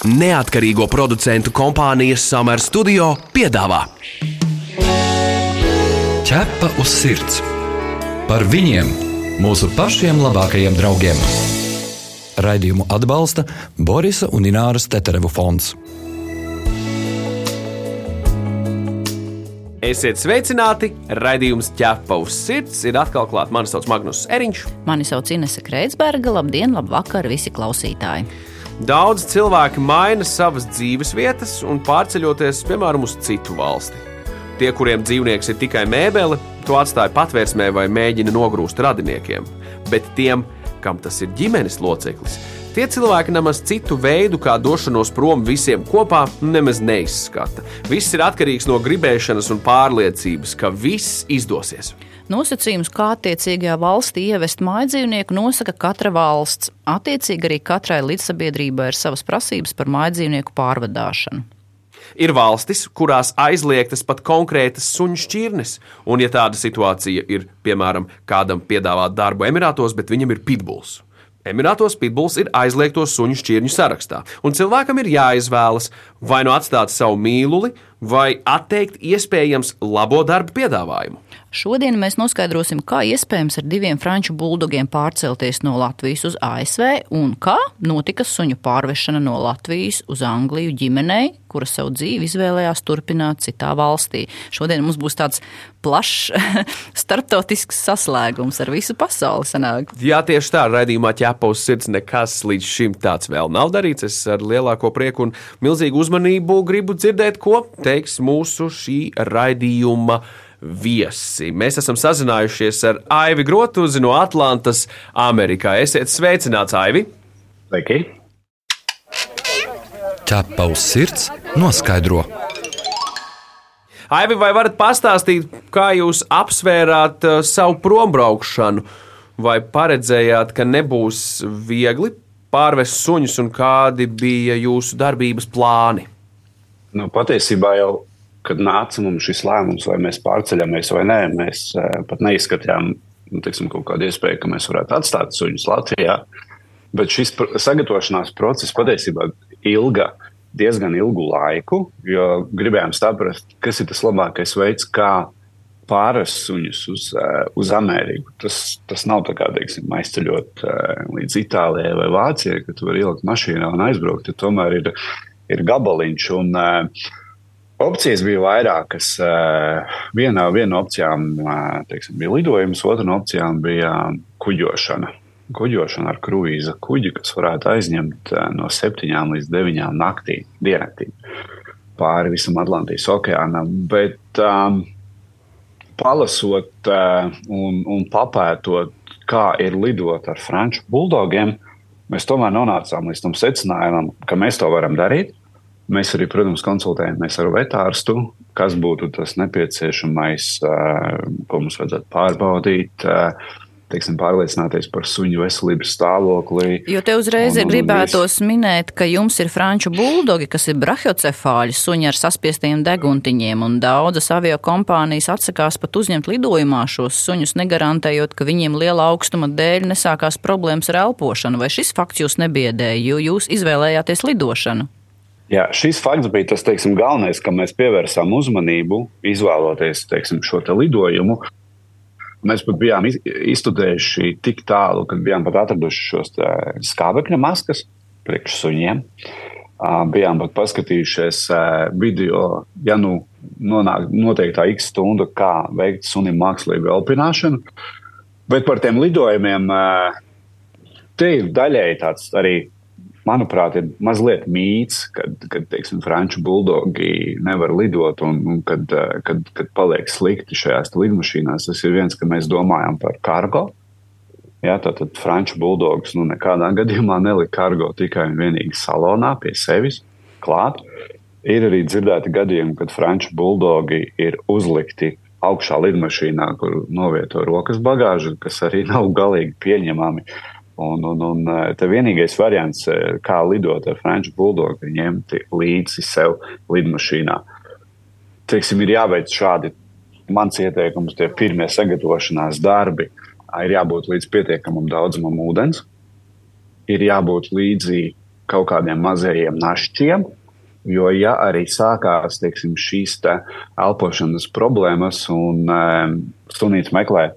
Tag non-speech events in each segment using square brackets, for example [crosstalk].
Neatkarīgo producentu kompānijas Summer Studio piedāvā Ķepa uz sirds par viņiem, mūsu pašiem labākajiem draugiem. Raidījumu atbalsta Borisa un Ināras Teterevu fonds. Esiet sveicināti! Raidījums ķepa uz sirds ir atkal klāts. Mani sauc Magnus Eriņš. Mani sauc Inese Kreitsberga. Labdien, labvakar, visi klausītāji! Daudz cilvēki maina savas dzīves vietas un pārceļoties, piemēram, uz citu valsti. Tie, kuriem dzīvnieks ir tikai mēbele, to atstāja patvērsmē vai mēģina nogrūst radiniekiem. Bet tiem, kam tas ir ģimenes loceklis, tie cilvēki nemaz citu veidu, kā došanos prom visiem kopā, nemaz neizskata. Viss ir atkarīgs no gribēšanas un pārliecības, ka viss izdosies. Nosacījumus, kā attiecīgajā valstī ievest mājdzīvnieku, nosaka katra valsts. Attiecīgi arī katrai līdzsabiedrībai ir savas prasības par mājdzīvnieku pārvadāšanu. Ir valstis, kurās aizliegtas pat konkrētas suņu šķirnes, un, ja tāda situācija ir, piemēram, kādam piedāvāt darbu Emirātos, bet viņam ir pitbulls. Emirātos pitbulls ir aizliegto suņu šķirņu sarakstā, un cilvēkam ir jāizvēlas vai nu atstāt savu mīluli, vai atteikt iespējams labo darbu piedāvājumu. Šodien mēs noskaidrosim, kā iespējams ar diviem franču buldogiem pārcelties no Latvijas uz ASV un kā notika suņu pārvešana no Latvijas uz Angliju ģimenei, kura savu dzīvi izvēlējās turpināt citā valstī. Šodien mums būs tāds plašs [laughs] starptautisks saslēgums ar visu pasauli. Sanāk. Jā, tieši tā, raidījumā ķepa uz sirds nekas līdz šim tāds vēl nav darīts. Es ar lielāko prieku un milzīgu uzmanību gribu dzirdēt, ko teiks mūsu šī raidījuma viesi. Mēs esam sazinājušies ar Aivi Grotuzi no Atlantas, Amerikā. Esiet sveicināts, Aivi! Sveiki! Ķepa uz sirds noskaidro. Aivi, vai varat pastāstīt, kā jūs apsvērāt uh, savu prombraukšanu? Vai paredzējāt, ka nebūs viegli pārvest suņus, un kādi bija jūsu darbības plāni? Nu, patiesībā jau kad nāca mums šis lēmums, vai mēs pārceļamies vai nē, mēs uh, pat neizskatījām nu, tiksim, kaut kādu iespēju, ka mēs varētu atstāt suņus Latvijā. Bet šis sagatavošanās process patiesībā ilga diezgan ilgu laiku, jo gribējām saprast, kas ir tas labākais veids, kā pārvest suņus uz, uh, uz Ameriku. Tas, tas nav tā kā teiksim, aizceļot uh, līdz Itālijai vai Vācijai, ka tu vari ielikt mašīnā un aizbraukt. Tomēr ir, ir gabaliņš. Un, uh, Opcijas bija vairākas. Viena, viena no opcijām teiksim, bija lidojums, otra no opcijām bija kuģošana. Kuģošana ar kruīza kuģi, kas varētu aizņemt no 7 līdz 9 naktīm, diennaktī pāri visam Atlantijas okeānam. Bet um, palasot uh, un, un papētot, kā ir lidot ar franču buldogiem, mēs tomēr nonācām līdz tam secinājumam, ka mēs to varam darīt. Mēs arī, protams, konsultējamies ar vetārstu, kas būtu tas nepieciešamais, ko mums vajadzētu pārbaudīt. Teiksim, pārliecināties par suņu veselības stāvokli. Jo te uzreiz ir gribētos minēt, ka jums ir franču buldogi, kas ir brahiocefāļi, suņi ar saspiestiem deguntiņiem, un daudzas avio kompānijas atsakās pat uzņemt lidojumā šos suņus, negarantējot, ka viņiem liela augstuma dēļ nesākās problēmas ar elpošanu. Vai šis fakts jūs nebiedēja, jo jūs izvēlējāties lidošanu? Jā, šis fakts bija tas teiksim, galvenais, kam mēs pievērsām uzmanību, izvēloties teiksim, šo te lidojumu. Mēs pat bijām izstudējuši tik tālu, ka bijām pat atraduši šos skābekļa maskas priekš suņiem. Bijām pat paskatījušies video, ja nu nonāk noteiktā x stunda, kā veikt sunim mākslīgu elpināšanu. Bet par tiem lidojumiem te ir daļēji tāds arī manuprāt, ir mazliet mīts, kad, kad teiksim, franču buldogi nevar lidot un, un kad, eh, kad, kad paliek slikti šajās lidmašīnās. Tas ir viens, ka mēs domājam par kargo. Jā, tātad franču buldogs nu, nekādā [laughs] gadījumā nelika kargo tikai un vienīgi salonā pie sevis klāt. Ir arī dzirdēti gadījumi, kad franču buldogi ir uzlikti augšā lidmašīnā, kur novieto rokas bagāžu, kas arī [laughs] nav galīgi pieņemami. Uh, Un, un, un eh, te vienīgais variants, eh, kā lidot ar franču buldogu, ir ņemt līdzi sev lidmašīnā. Teiksim, ir jāveic šādi mans ieteikums, tie pirmie sagatavošanās darbi. Ir jābūt līdz pietiekamam daudzumam ūdens, ir jābūt līdzi kaut kādiem mazajiem našķiem. Jo, ja arī sākās teiksim, šīs te elpošanas problēmas un um, sunīts meklē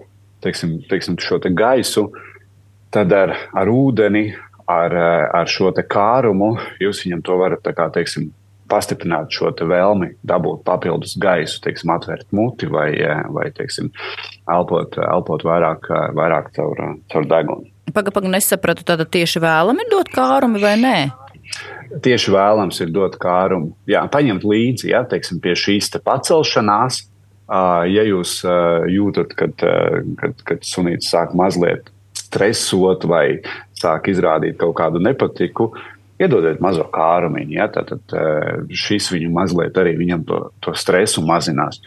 teiksim, teiksim, šo te gaisu, tad ar, ar ūdeni, ar, ar šo kārumu jūs viņam to varat kā, teiksim, pastiprināt šo vēlmi dabūt papildus gaisu, teiksim, atvērt muti vai, vai teiksim, elpot, elpot vairāk, vairāk caur, caur degunu. Pagaidām, paga, nesapratu, tātad tieši vēlami dot kārumu vai nē? tieši vēlams ir dot kārumu. Jā, paņemt līdzi, ja, teiksim, pie šīs te pacelšanās, ja jūs jūtat, kad, kad, kad sunīts sāk mazliet stresot vai sāk izrādīt kaut kādu nepatiku, iedodiet mazo kārumu. Ja, tad šis viņu mazliet arī viņam to, to stresu mazinās.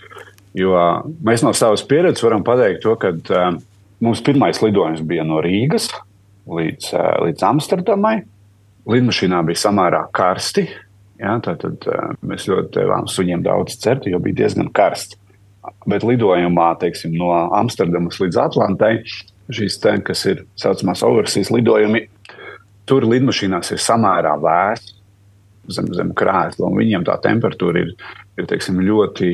Jo mēs no savas pieredzes varam pateikt to, ka mums pirmais lidojums bija no Rīgas līdz, līdz Amsterdamai lidmašīnā bija samērā karsti. Ja, tad, tad mēs ļoti devām suņiem daudz certu, jo bija diezgan karsts. Bet lidojumā, teiksim, no Amsterdamas līdz Atlantai, šīs te, kas ir saucamās overseas lidojumi, tur lidmašīnās ir samērā vēss zem, zem krēsla, un viņiem tā temperatūra ir, ir teiksim, ļoti,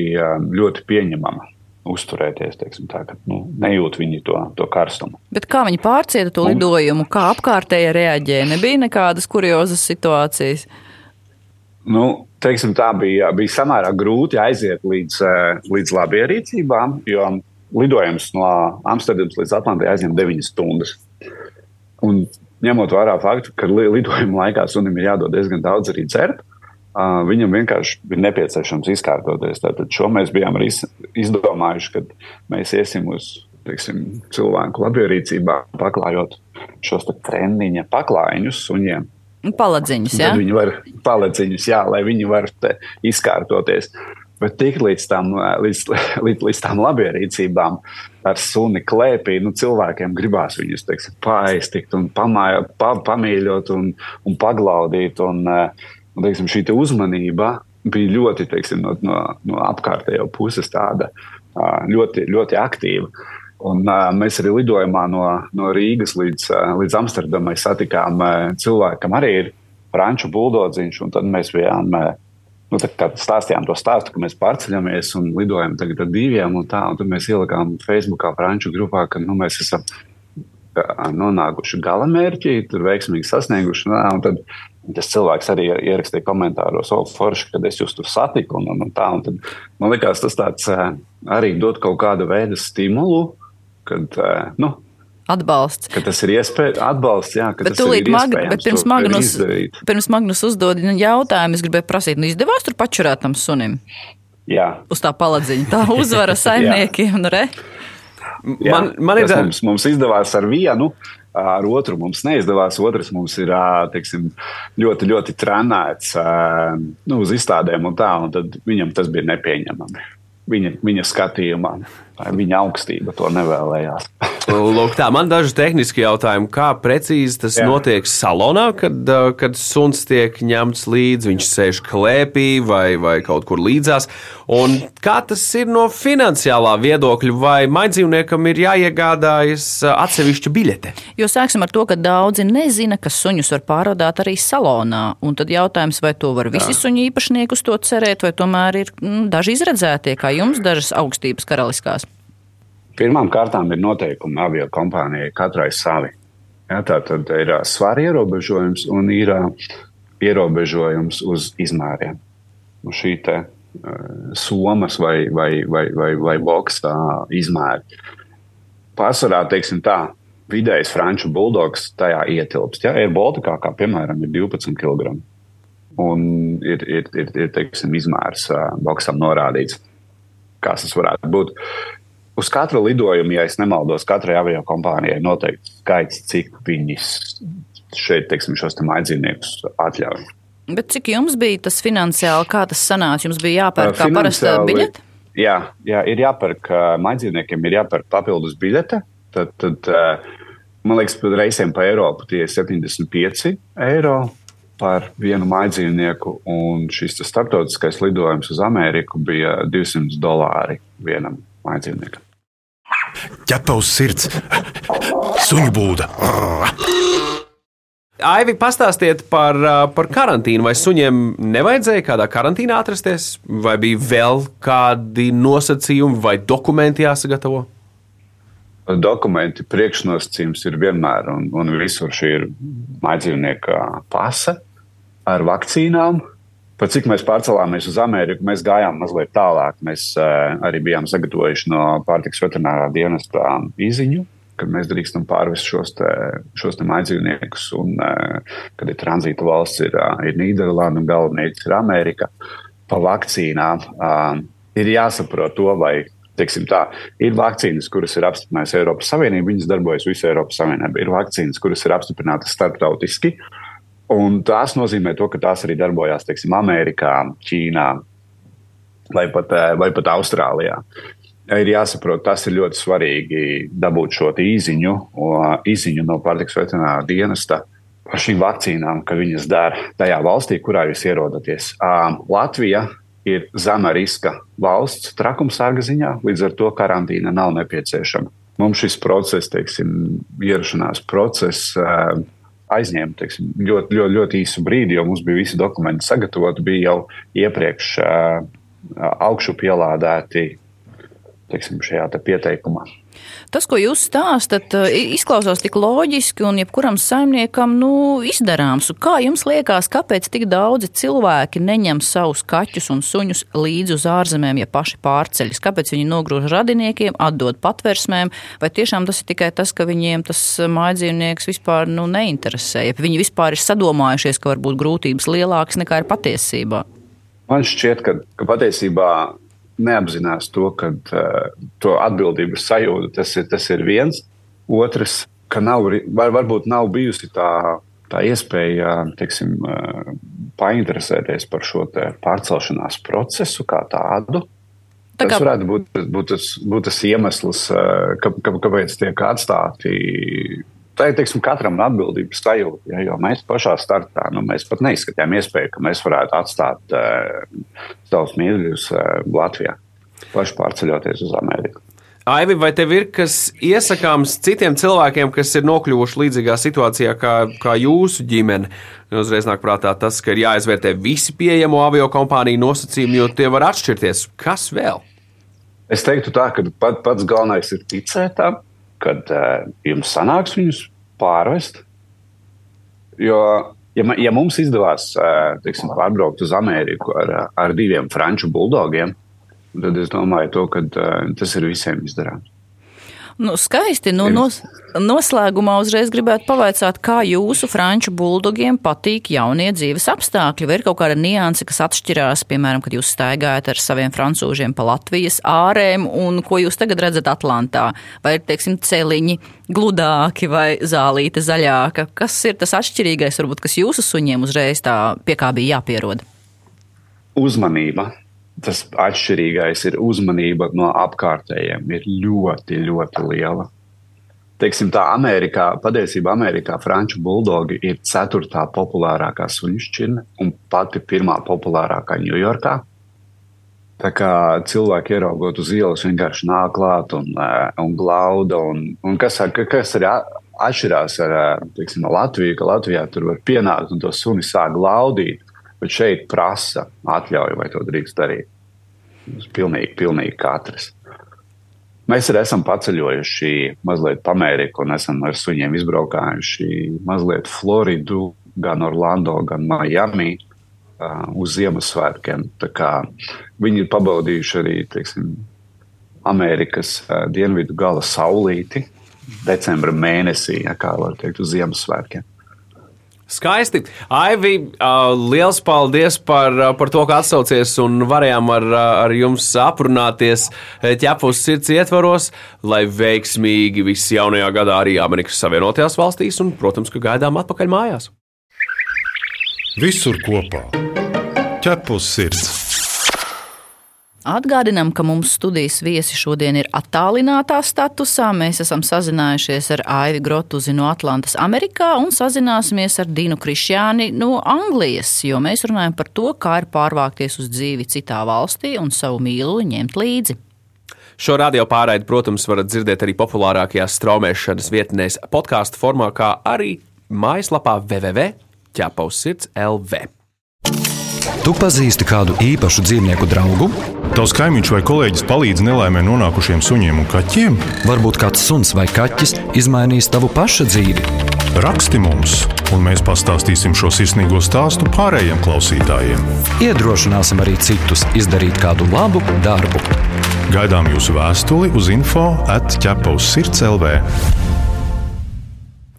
ļoti pieņemama uzturēties. Teiksim, tā, ka, nu, nejūt viņi to, to karstumu. Bet kā viņi pārcieta to lidojumu, kā apkārtēji reaģēja? Nebija nekādas kuriozas situācijas. Nu, teiksim, tā bija, bija samērā grūti aiziet līdz, eh, līdz labierīcībām, jo lidojums no Amsterdamas līdz Atlantijai aizņem 9 stundas. Un ņemot vērā faktu, ka lidojuma laikā sunim ir jādod diezgan daudz arī dzert, Viņam vienkārši ir nepieciešams izkārtoties. Tātad šo mēs bijām arī izdomājuši, ka mēs iesim uz teiksim, cilvēku labierīcībā, paklājot šos treniņa paklājiņus suņiem. Paladziņus, jā. Viņi var paladziņus, jā, lai viņi var izkārtoties. Bet tik līdz tam, līdz, līdz, līdz tam labierīcībām ar suni klēpī, nu, cilvēkiem gribās viņus teiksim, paēst, un pamājot, pa, pamīļot un, un paglaudīt. Un, Un, teiksim, šī te uzmanība bija ļoti teiksim, no, no, no apkārtējo puses tāda ļoti, ļoti aktīva. Un, uh, mēs arī lidojumā no, no Rīgas līdz, uh, līdz Amsterdamai satikām uh, cilvēku, kam arī ir franču buldodziņš. Tad mēs bijām, uh, nu, stāstījām to stāstu, ka mēs pārceļamies un lidojam tagad ar diviem. Un tā, un tad mēs ielikām Facebookā franču grupā, ka nu, mēs esam nonākuši galamērķī, tur veiksmīgi sasnieguši. Nā, tad tas cilvēks arī ierakstīja komentāros, o, forši, kad es jūs tur satiku. Un, un, un tā, un tad, man liekas, tas tāds arī dod kaut kādu veidu stimulu, kad, nu, Atbalsts. Ka tas ir iespējams, atbalsts, jā, ka bet tas ir mag, bet pirms Magnus, pirms Magnus uzdod jautājumu, es gribēju prasīt, nu izdevās tur pačurēt tam sunim? Jā. Uz tā paladziņa, tā [laughs] uzvara saimniekiem, re? Man, man ir tas, mums, mums izdevās ar vienu, ar otru mums neizdevās. Otrs mums ir teiksim, ļoti, ļoti trenēts nu, uz izstādēm un tā, un tad viņam tas bija nepieņemami. Viņa, viņa skatījumā, viņa augstība to nevēlējās. Lūk, tā man daži tehniski jautājumi, kā precīzi tas Jā. notiek salonā, kad, kad suns tiek ņemts līdzi, viņš sēž klēpī vai, vai kaut kur līdzās. Un kā tas ir no finansiālā viedokļa, vai maidzīvniekam ir jāiegādājas atsevišķa biļete? Jo sāksim ar to, ka daudzi nezina, ka suņus var pārvadāt arī salonā. Un tad jautājums, vai to var visi Jā. suņu īpašnieki uz to cerēt, vai tomēr ir mm, daži izredzētie, kā jums, dažas augstības karaliskās? Pirmām kārtām ir noteikumi avio kompānijai katrai savi. Ja, tā tad ir svara ierobežojums un ir ierobežojums uz izmēriem. Nu, šī te, somas vai, vai, vai, vai, vai boksa izmēri. Pārsvarā, teiksim tā, vidējais franču buldogs tajā ietilpst. Ja, ir Baltikā, kā piemēram, ir 12 kg. Un ir, ir, ir, ir teiksim, izmērs boksam norādīts, kas tas varētu būt uz katru lidojumu, ja nemaldos, katrai avio kompānijai noteikti skaits, cik viņi šeit, teiksim, šos te maidzīvniekus atļauj. Bet cik jums bija tas finansiāli, kā tas sanāca? Jums bija jāpērk kā parasta biļete? Jā, jā, ir jāpērk maidzīvniekiem, ir jāpērk papildus biļete. Tad, tad man liekas, par reisiem pa Eiropu tie ir 75 eiro par vienu maidzīvnieku, un šis starptautiskais lidojums uz Ameriku bija 200 dolāri vienam mājdzīvniekam. Ķepa uz sirds, suņu būda. Aivi, pastāstiet par, par karantīnu. Vai suņiem nevajadzēja kādā karantīnā atrasties, vai bija vēl kādi nosacījumi vai dokumenti jāsagatavo? Dokumenti priekšnosacījums ir vienmēr, un, un visur šī ir mājdzīvnieka pase ar vakcīnām. Pat cik mēs pārcēlāmies uz Ameriku, mēs gājām mazliet tālāk. Mēs uh, arī bijām sagatavojuši no pārtiks veterinārā dienesta īziņu, kad mēs drīkstam pārvest šos, te, šos te mājdzīvniekus. Un, uh, kad ir tranzīta valsts, ir, uh, ir Nīderlanda un galvenais ir Amerika. Pa vakcīnām uh, ir jāsaprot to, vai Tā, ir vakcīnas, kuras ir apstiprinājusi Eiropas Savienība, viņas darbojas visā Eiropas Savienībā. Ir vakcīnas, kuras ir apstiprinātas starptautiski, un tās nozīmē to, ka tās arī darbojās teiksim, Amerikā, Ķīnā vai pat, eh, vai pat Austrālijā. Ir jāsaprot, tas ir ļoti svarīgi dabūt šo īziņu, īziņu no pārtiks veterinārā dienesta par šīm vakcīnām, ka viņas dara tajā valstī, kurā jūs ierodaties. Latvija ir zema riska valsts trakumsarga ziņā, līdz ar to karantīna nav nepieciešama. Mums šis process, teiksim, ierašanās process, eh, aizņēma teiksim, ļoti, ļoti, ļoti īsu brīdi, jo mums bija visi dokumenti sagatavoti, bija jau iepriekš eh, augšu pielādēti teiksim, šajā te pieteikumā. Tas, ko jūs stāstat, eh, izklausās tik loģiski un jebkuram saimniekam nu, izdarāms. Kā jums liekas, kāpēc tik daudzi cilvēki neņem savus kaķus un suņus līdzi uz ārzemēm, ja paši pārceļas? Kāpēc viņi nogrūž radiniekiem, atdod patversmēm, vai tiešām tas ir tikai tas, ka viņiem tas mājdzīvnieks vispār nu, neinteresē, ja viņi vispār ir sadomājušies, ka var būt grūtības lielākas nekā ir patiesībā? Man šķiet, ka, ka patiesībā neapzinās to, ka uh, to atbildības sajūta tas ir, tas ir viens. Otrs, ka nav, var, varbūt nav bijusi tā, tā iespēja teiksim, uh, painteresēties par šo pārcelšanās procesu kā tādu. Tā kā... Tas varētu būt, būt, tas, būt tas iemesls, uh, ka, ka, kāpēc tiek atstāti tā ir teiksim, katram atbildības sajūta. Ja, jo mēs pašā startā nu, mēs pat neizskatījām iespēju, ka mēs varētu atstāt uh, savus mīļus uh, Latvijā, paši pārceļoties uz Ameriku. Aivi, vai tev ir kas iesakāms citiem cilvēkiem, kas ir nokļuvuši līdzīgā situācijā kā, kā jūsu ģimene? Uzreiz nāk prātā tas, ka ir jāizvērtē visi pieejamo avio kompāniju nosacījumi, jo tie var atšķirties. Kas vēl? Es teiktu tā, ka pat, pats galvenais ir ticēt tam, kad uh, jums sanāks viņus pārvest. Jo, ja, ja mums izdevās uh, teiksim, pārbraukt uz Ameriku ar, ar diviem franču buldogiem, tad es domāju, to, ka uh, tas ir visiem izdarāms. Nu, skaisti. Nu, nos, noslēgumā uzreiz gribētu pavaicāt, kā jūsu franču buldogiem patīk jaunie dzīves apstākļi. Vai ir kaut kāda nianse, kas atšķirās, piemēram, kad jūs staigājat ar saviem francūžiem pa Latvijas ārēm, un ko jūs tagad redzat Atlantā? Vai ir, teiksim, celiņi gludāki vai zālīte zaļāka? Kas ir tas atšķirīgais, varbūt, kas jūsu suņiem uzreiz tā pie kā bija jāpierod? Uzmanība tas atšķirīgais ir uzmanība no apkārtējiem, ir ļoti, ļoti liela. Teiksim, tā Amerikā, patiesībā Amerikā franču buldogi ir ceturtā populārākā suņu šķirne un pati pirmā populārākā Ņujorkā. Tā kā cilvēki ieraugot uz ielas, vienkārši nāk klāt un, eh, un glauda. Un, un kas, kas arī atšķirās ar teiksim, Latviju, ka Latvijā tur var pienākt un to suni sāk glaudīt bet šeit prasa atļauju, vai to drīkst darīt. Pilnīgi, pilnīgi katrs. Mēs arī esam paceļojuši mazliet pa Ameriku un esam ar suņiem izbraukājuši mazliet Floridu, gan Orlando, gan Miami uh, uz Ziemassvētkiem. Viņi ir pabaudījuši arī teiksim, Amerikas uh, dienvidu gala saulīti decembra mēnesī, ja kā var teikt, uz Ziemassvētkiem. Skaisti. Aivi, liels paldies par, par to, ka atsaucies un varējām ar, ar jums aprunāties ķepus sirds ietvaros, lai veiksmīgi viss jaunajā gadā arī Amerikas Savienotajās valstīs un, protams, ka gaidām atpakaļ mājās. Visur kopā ķepus sirds. Atgādinām, ka mums studijas viesi šodien ir attālinātā statusā. Mēs esam sazinājušies ar Aivi Grotuzi no Atlantas, Amerikā, un sazināsimies ar Dinu Krišjāni no Anglijas, jo mēs runājam par to, kā ir pārvākties uz dzīvi citā valstī un savu mīlu ņemt līdzi. Šo radio pārraidi, protams, varat dzirdēt arī populārākajās straumēšanas vietnēs, podkāstu formā, kā arī mājaslapā www.ķepausirds LV. Tu pazīsti kādu īpašu dzīvnieku draugu? Tavs kaimiņš vai kolēģis palīdz nelaimē nonākušiem suņiem un kaķiem? Varbūt kāds suns vai kaķis izmainīs tavu pašu dzīvi. Raksti mums, un mēs pastāstīsim šo sirsnīgo stāstu pārējiem klausītājiem. Iedrošināsim arī citus izdarīt kādu labu darbu. Gaidām jūsu vēstuli uz info atķepa uz sirds LV.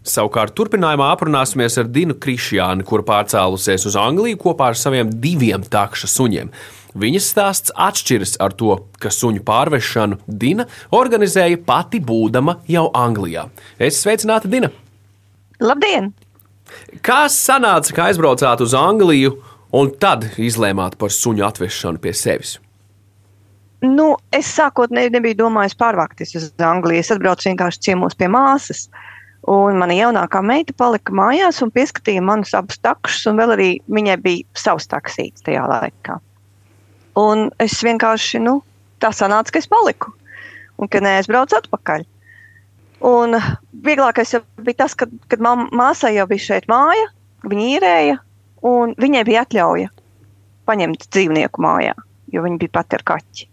Savukārt, turpinājumā aprunāsimies ar Dinu Krišjānu, kur pārcēlusies uz Angliju kopā ar saviem diviem takša suņiem. Viņas stāsts atšķiras ar to, ka suņu pārvešanu Dina organizēja pati būdama jau Anglijā. Es sveicinātu Dina! Labdien! Kā sanāca, ka aizbraucāt uz Angliju un tad izlēmāt par suņu atvešanu pie sevis? Nu, es sākotnēji nebiju domājis pārvākties uz Angliju. Es atbraucu vienkārši ciemos pie māsas. Un mana jaunākā meita palika mājās un pieskatīja manus abus takšus, un vēl arī viņai bija savs taksīts tajā laikā. Un es vienkārši, nu, tā sanāca, ka es paliku un ka neaizbraucu atpakaļ. Un vieglākais bija tas, kad, kad māsai jau bija šeit māja, viņa īrēja, un viņai bija atļauja paņemt dzīvnieku mājā, jo viņa bija pati ar kaķi.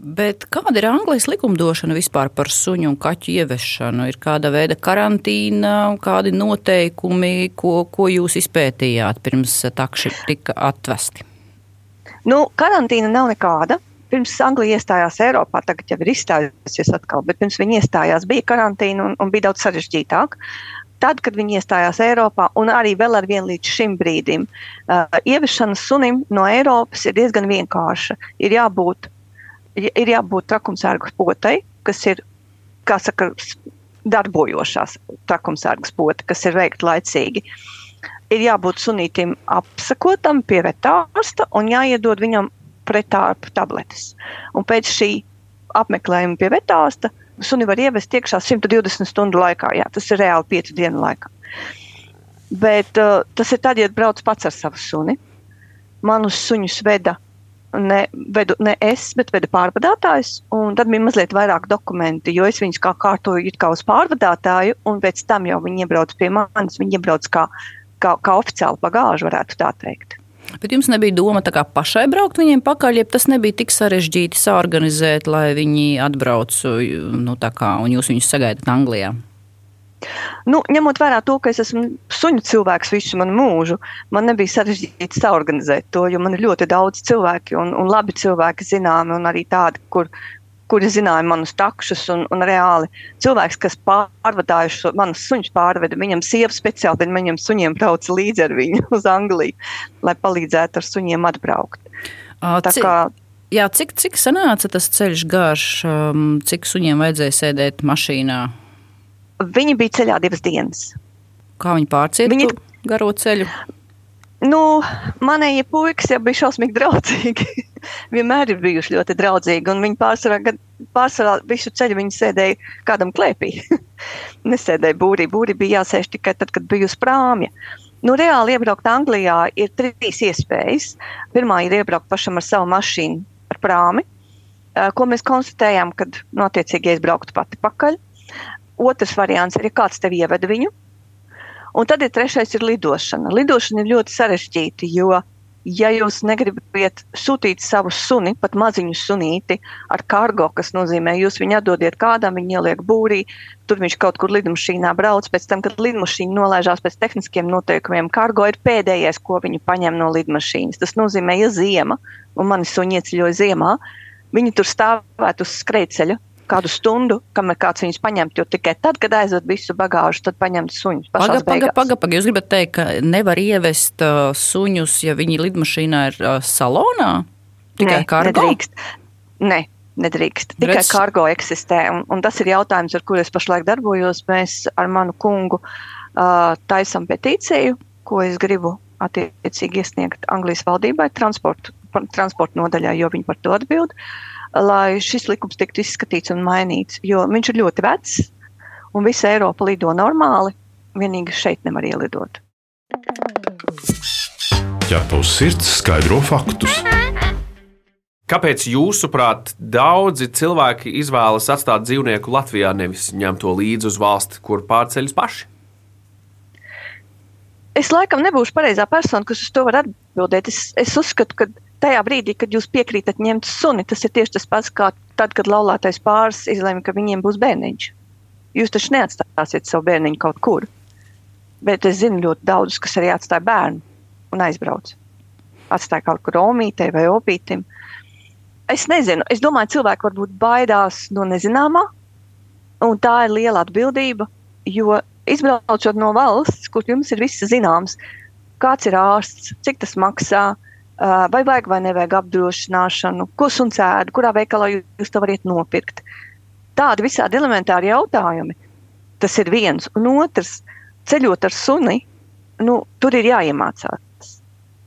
Bet kāda ir Anglijas likumdošana vispār par suņu un kaķu ieviešanu? Ir kāda veida karantīna, kādi noteikumi, ko, ko jūs izpētījāt pirms takši tika atvesti? Nu, karantīna nav nekāda. Pirms Anglija iestājās Eiropā, tagad jau ir izstājusies atkal, bet pirms viņi iestājās, bija karantīna un, un bija daudz sarežģītāk. Tad, kad viņi iestājās Eiropā, un arī vēl ar vienu līdz šim brīdim, uh, ieviešana sunim no Eiropas ir diezgan vienkārša. Ir jābūt ir jābūt trakumsērgu potai, kas ir, kā saka, darbojošās trakumsērgas pota, kas ir veikta laicīgi. Ir jābūt sunītam apsakotam pie vetārsta un jāiedod viņam pretārpu tabletes. Un pēc šī apmeklējuma pie vetārsta suni var ievest iekšā 120 stundu laikā. Jā, tas ir reāli 5 dienu laikā. Bet uh, tas ir tad, ja brauc pats ar savu suni. Manus suņus veda ne, vedu, ne es, bet vedu pārvadātājs. Tad bija mazliet vairāk dokumenti, jo es viņus kā kārtoju kā uz pārvadātāju, un pēc tam jau viņi iebrauc pie manis. Viņi iebrauc kā, kā, kā oficiāli bagāžu, varētu tā teikt. Bet jums nebija doma pašai braukt viņiem pakaļ, ja tas nebija tik sarežģīti saorganizēt, lai viņi atbrauc nu, kā, un jūs viņus sagaidat Anglijā. Nu, ņemot vērā to, ka es esmu suņu cilvēks visu manu mūžu, man nebija sarežģīti saorganizēt to, jo man ir ļoti daudz cilvēku un, un labi cilvēki zināmi, un arī tādi, kur, kuri zināja manus takšus, un, un reāli cilvēks, kas pārvadājuši manus suņus, pārveda viņam sievu speciāli, tad viņam suņiem brauca līdzi ar viņu [laughs] uz Angliju, lai palīdzētu ar suņiem atbraukt. Tā kā Jā, cik, cik sanāca tas ceļš garš, um, cik suņiem vajadzēja sēdēt mašīnā? Viņi bija ceļā divas dienas. Kā viņi pārcieta viņi... garo ceļu? Nu, manējie puikas jau bija šausmīgi draudzīgi. [laughs] Vienmēr ir bijuši ļoti draudzīgi. Viņi pārsvarā, pārsvarā visu ceļu viņi sēdēja kādam klēpī. [laughs] Nesēdēja būrī. Būrī bija jāsēž tikai tad, kad bija uz prāmja. Nu, reāli iebraukt Anglijā ir trīs iespējas. Pirmā ir iebraukt pašam ar savu mašīnu, ar prāmi, ko mēs konstatējām, kad notiecīgi nu, aizbrauktu pati pakaļ. Otrs variants ir, ja kāds tev ievada viņu. Un tad ir trešais ir lidošana. Lidošana ir ļoti sarežģīta, jo, ja jūs negribat sūtīt savu suni, pat maziņu sunīti ar kargo, kas nozīmē, jūs viņu atdodiet kādam, viņu ieliek būrī, tur viņš kaut kur lidmašīnā brauc, pēc tam, kad lidmašīna nolaižās pēc tehniskiem noteikumiem, kargo ir pēdējais, ko viņi paņem no lidmašīnas. Tas nozīmē, ja ziema, un mani suņi ieceļoja ziemā, viņi tur stāvētu uz skrejceļa kādu stundu, kamēr kāds viņus paņemt. Jo tikai tad, kad aizved visu bagāžu, tad paņemt suņus. Pagaid, pagaid, pagaid. Paga. Jūs gribat teikt, ka nevar ievest uh, suņus, ja viņi lidmašīnā ir uh, salonā? Tikai kargo? Nedrīkst. Ne. Nedrīkst. Tikai Redz... kargo eksistē. Un, un tas ir jautājums, ar kuru es pašlaik darbojos. Mēs ar manu kungu uh, taisam petīciju, ko es gribu attiecīgi iesniegt Anglijas valdībai, transporta, transporta nodaļā, jo viņi par to atbild. Uh, lai šis likums tiktu izskatīts un mainīts. Jo viņš ir ļoti vecs, un visa Eiropa lido normāli. Vienīgi šeit nevar ielidot. Ja tavs sirds skaidro faktus. Kāpēc jūsuprāt, daudzi cilvēki izvēlas atstāt dzīvnieku Latvijā, nevis ņemt to līdzi uz valsti, kur pārceļas paši? es laikam nebūšu pareizā persona, kas uz to var atbildēt. Es, es uzskatu, ka tajā brīdī, kad jūs piekrītat ņemt suni, tas ir tieši tas pats, kā tad, kad laulātais pāris izlēma, ka viņiem būs bērniņš. Jūs taču neatstāsiet savu bērniņu kaut kur. Bet es zinu ļoti daudzus, kas arī atstāja bērnu un aizbrauc. Atstāja kaut kur omītē vai opītim. Es nezinu, es domāju, cilvēki varbūt baidās no nezināmā, un tā ir liela atbildība, jo izbraucot no valsts, kur jums ir viss zināms, kāds ir ārsts, cik tas maksā, vai vajag vai nevajag apdrošināšanu, ko suns ēd, kurā veikalā jūs to varat nopirkt. Tādi visādi elementāri jautājumi. Tas ir viens. Un otrs, ceļot ar suni, nu, tur ir jāiemācās.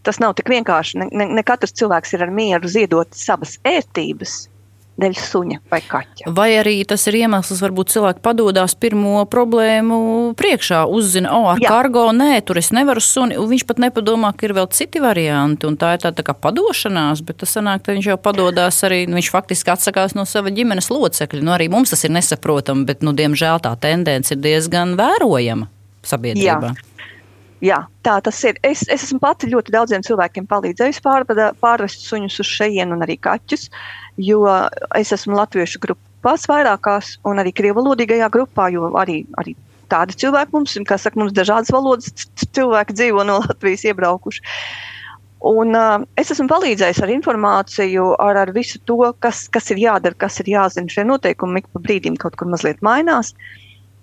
Tas nav tik vienkārši. Ne, ne, ne katrs cilvēks ir ar mieru ziedot savas ērtības dēļ suņa vai kaķa. Vai arī tas ir iemesls, varbūt cilvēki padodas pirmo problēmu priekšā, uzzina, o, ar Jā. kargo, nē, tur es nevaru suni, un viņš pat nepadomā, ka ir vēl citi varianti, un tā ir tā, tā kā padošanās, bet tas sanāk, ka viņš jau padodas arī, nu, viņš faktiski atsakās no sava ģimenes locekļa. Nu, arī mums tas ir nesaprotami, bet, nu, diemžēl tā tendence ir diezgan vērojama sabiedrībā. Jā. Jā, tā tas ir. Es, es esmu pati ļoti daudziem cilvēkiem palīdzējusi pārvest suņus uz šejienes, un arī kaķus. Uh, jo es esmu latviešu grupās vairākās un arī krievalodīgajā grupā, jo arī, arī tādi cilvēki mums, kas saka, mums dažādas valodas cilvēki dzīvo no Latvijas iebraukuši. Un, uh, es esmu palīdzējis ar informāciju, ar, ar visu to, kas, kas ir jādara, kas ir jāzina. Šie noteikumi ik pa brīdim kaut kur mazliet mainās.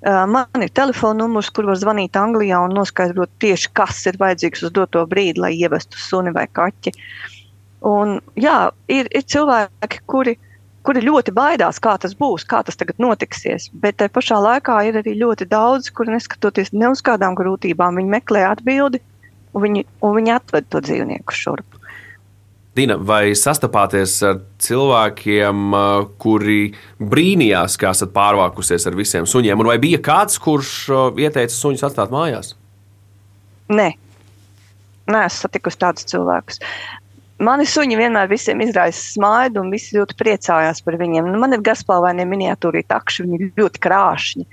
Uh, man ir telefona numurs, kur var zvanīt Anglijā un noskaidrot tieši, kas ir vajadzīgs uz doto brīdi, lai ievestu suni vai kaķi. Uh, Un, jā, ir, ir cilvēki, kuri, kuri ļoti baidās, kā tas būs, kā tas tagad notiksies. Bet tajā pašā laikā ir arī ļoti daudz, kuri neskatoties ne uz kādām grūtībām, viņi meklē atbildi un viņi, un viņi atved to dzīvnieku šurp. Dina, vai sastapāties ar cilvēkiem, kuri brīnījās, kā esat pārvākusies ar visiem suņiem, un vai bija kāds, kurš ieteica suņus atstāt mājās? Nē, Nē, es satikusi tādus cilvēkus. Mani suņi vienmēr visiem izraisa smaidu, un visi ļoti priecājās par viņiem. Nu, man ir garspalvainie miniatūri takši, viņi ir ļoti krāšņi.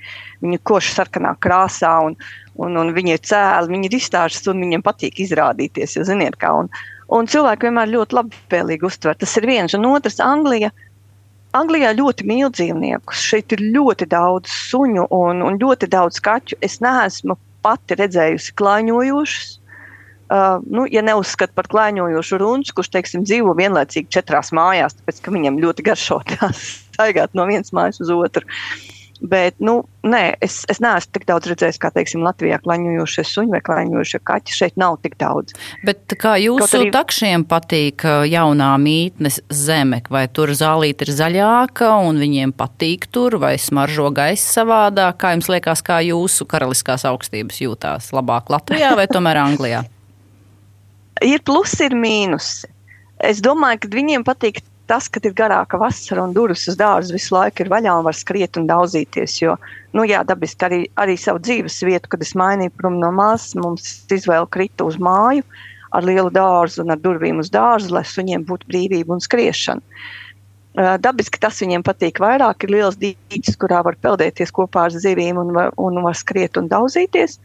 Viņi koši sarkanā krāsā, un, un, un viņi ir cēli, viņi ir izstāžas, un viņiem patīk izrādīties. Jūs ziniet, kā. Un, un cilvēki vienmēr ļoti labvēlīgi uztver. Tas ir viens, un otrs - Anglija. Anglijā ļoti mīl dzīvniekus. Šeit ir ļoti daudz suņu un, un ļoti daudz kaķu. Es neesmu pati redzējusi klāņojošus Uh, nu, ja neuzskata par klāņojošu runču, kurš teiksim, dzīvo vienlaicīgi četrās mājās, tāpēc ka viņam ļoti garšo tās [laughs] staigāt no vienas mājas uz otru. Bet, nu, nē, es, es neesmu tik daudz redzējis, kā, teiksim, Latvijā klaņojošie suņi vai klaņojošie kaķi. Šeit nav tik daudz. Bet kā jūsu arī... takšiem patīk jaunā mītnes zeme, vai tur zālīte ir zaļāka un viņiem patīk tur, vai smaržo gaisa savādāk? Kā jums liekas, kā jūsu karaliskās augstības jūtās? Labāk Latvijā vai tomēr Anglijā? [laughs] ir plusi, ir mīnusi. Es domāju, ka viņiem patīk tas, ka ir garāka vasara un durvis uz dārza visu laiku ir vaļā un var skriet un daudzīties. Jo, nu, jā, dabiski arī, arī savu dzīves vietu, kad es mainīju prom no māsas, mums izvēle krita uz māju ar lielu dārzu un ar durvīm uz dārza, lai suņiem būtu brīvība un skriešana. Dabiski tas viņiem patīk vairāk. Ir liels dīķis, kurā var peldēties kopā ar zivīm un var, un var skriet un daudzīties.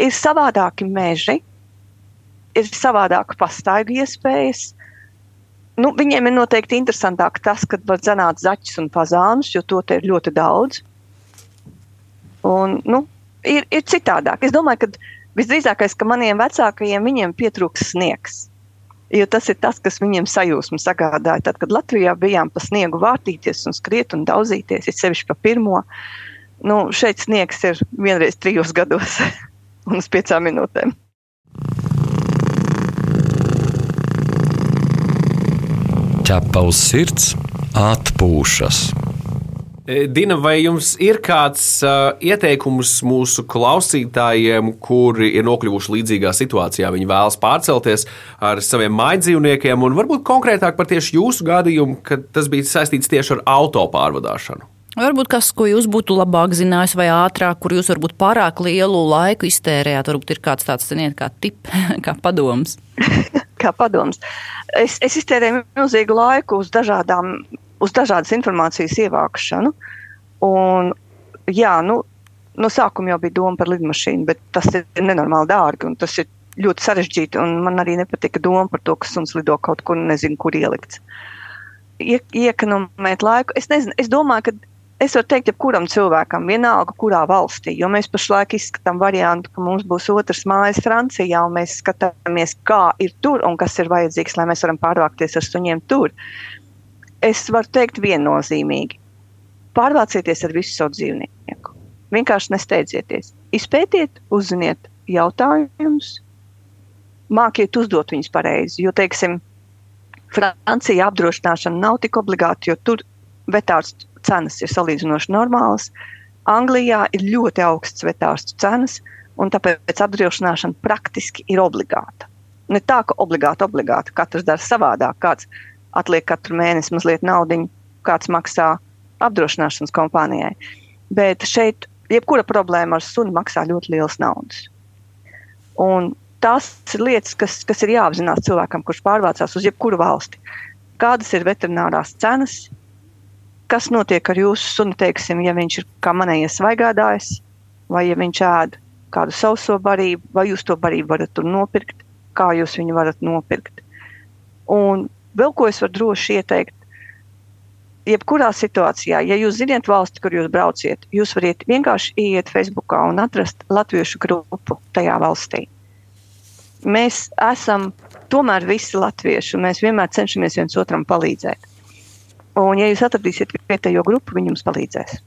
Ir savādāki meži, ir savādāka pastaigu iespējas. Nu, viņiem ir noteikti interesantāk tas, kad var zināt zaķus un pazānus, jo to ir ļoti daudz. Un, nu, ir, ir citādāk. Es domāju, ka visdrīzākais, ka maniem vecākajiem viņiem pietrūks sniegs. Jo tas ir tas, kas viņiem sajūsmu sagādāja. Tad, kad Latvijā bijām pa sniegu vārtīties un skriet un daudzīties, ir sevišķi pa pirmo, nu, šeit sniegs ir vienreiz trijos gados [laughs] un uz piecām minūtēm. Ķepa uz sirds, atpūšas. E, Dina, vai jums ir kāds uh, ieteikums mūsu klausītājiem, kuri ir nokļuvuši līdzīgā situācijā? Viņi vēlas pārcelties ar saviem mājdzīvniekiem, un varbūt konkrētāk par tieši jūsu gadījumu, kad tas bija saistīts tieši ar auto pārvadāšanu. Varbūt kas, ko jūs būtu labāk zinājis, vai ātrāk, kur jūs varbūt pārāk lielu laiku iztērējāt, varbūt ir kāds tāds, ziniet, kā tip, [laughs] kā padoms. [laughs] kā padoms. Es, es iztērēju milzīgu laiku uz, dažādām, uz dažādas informācijas ievākšanu. Un, jā, nu, no sākuma jau bija doma par lidmašīnu, bet tas ir nenormāli dārgi un tas ir ļoti sarežģīti. Man arī nepatika doma par to, ka suns lido kaut kur, nezinu, kur ielikts. Ie, iekonomēt laiku. Es, nezinu, es domāju, ka es varu teikt, jebkuram cilvēkam, vienalga, kurā valstī, jo mēs pašlaik izskatām variantu, ka mums būs otrs mājas Francijā, un mēs skatāmies, kā ir tur un kas ir vajadzīgs, lai mēs varam pārvākties ar suņiem tur. Es varu teikt viennozīmīgi. Pārvācieties ar visu savu dzīvnieku. Vienkārši nesteidzieties. Izpētiet, uzziniet jautājumus, mākiet uzdot viņus pareizi. Jo, teiksim, Francijā apdrošināšana nav tik obligāta, jo tur vetārstu cenas ir salīdzinoši normālas. Anglijā ir ļoti augsts vetārstu cenas, un tāpēc apdrošināšana praktiski ir obligāta. Ne tā, ka obligāti, obligāti katrs dara savādāk. Kāds atliek katru mēnesi mazliet naudu, kāds maksā apdrošināšanas kompānijai. Bet šeit jebkura problēma ar sunu maksā ļoti liels naudas. Un tās ir lietas, kas, kas ir jāapzinās cilvēkam, kurš pārvācās uz jebkuru valsti. Kādas ir veterinārās cenas, kas notiek ar jūsu sunu, teiksim, ja viņš ir kā manējais svaigādājs, vai ja viņš ēd kādu sauso barību, vai jūs to barību varat nopirkt, kā jūs viņu varat nopirkt. Un vēl ko es varu droši ieteikt, jebkurā situācijā, ja jūs zināt valsti, kur jūs brauciet, jūs varat vienkārši iet Facebookā un atrast latviešu grupu tajā valstī. Mēs esam tomēr visi latvieši, un mēs vienmēr cenšamies viens otram palīdzēt. Un, ja jūs atradīsiet vietējo grupu, viņi jums palīdzēs.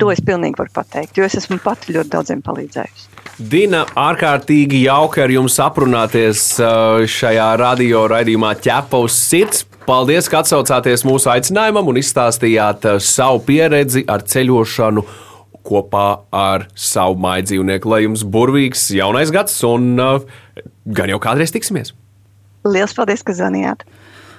To es pilnīgi varu pateikt, jo es esmu pati ļoti daudziem palīdzējusi. Dina, ārkārtīgi jauki ar jums aprunāties uh, šajā radio raidījumā ķepa uz sirds. Paldies, ka atsaucāties mūsu aicinājumam un izstāstījāt uh, savu pieredzi ar ceļošanu kopā ar savu māju dzīvnieku. Lai jums burvīgs jaunais gads un uh, gan jau kādreiz tiksimies! Lielas paldies, ka zvanījāt!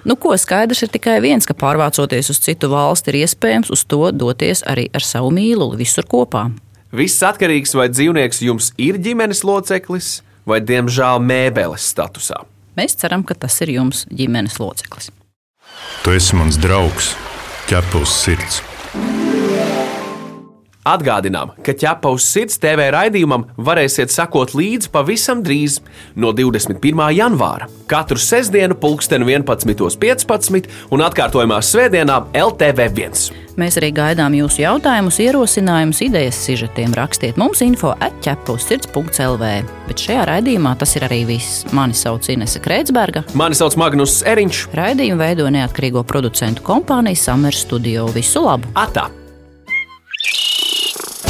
Nu, ko skaidrs ir tikai viens, ka pārvācoties uz citu valsti, ir iespējams uz to doties arī ar savu mīluli visur kopā. Viss atkarīgs, vai dzīvnieks jums ir ģimenes loceklis vai, diemžēl, mēbeles statusā. Mēs ceram, ka tas ir jums ģimenes loceklis. Tu esi mans draugs, ķepus sirds. Atgādinām, ka ķepa uz sirds TV raidījumam varēsiet sekot līdzi pavisam drīz, no 21. janvāra. Katru sestdienu, pulksten 11.15 un atkārtojumā svētdienā LTV1. Mēs arī gaidām jūsu jautājumus, ierosinājumus, idejas, sižetiem. Rakstiet mums info atķepa uz sirds.lv. Bet šajā raidījumā tas ir arī viss. Mani sauc Inese Kreitsberga. Mani sauc Magnus Eriņš. Raidījumu veido neatkarīgo producentu kompānija Summer Studio. Visu labu! Atā!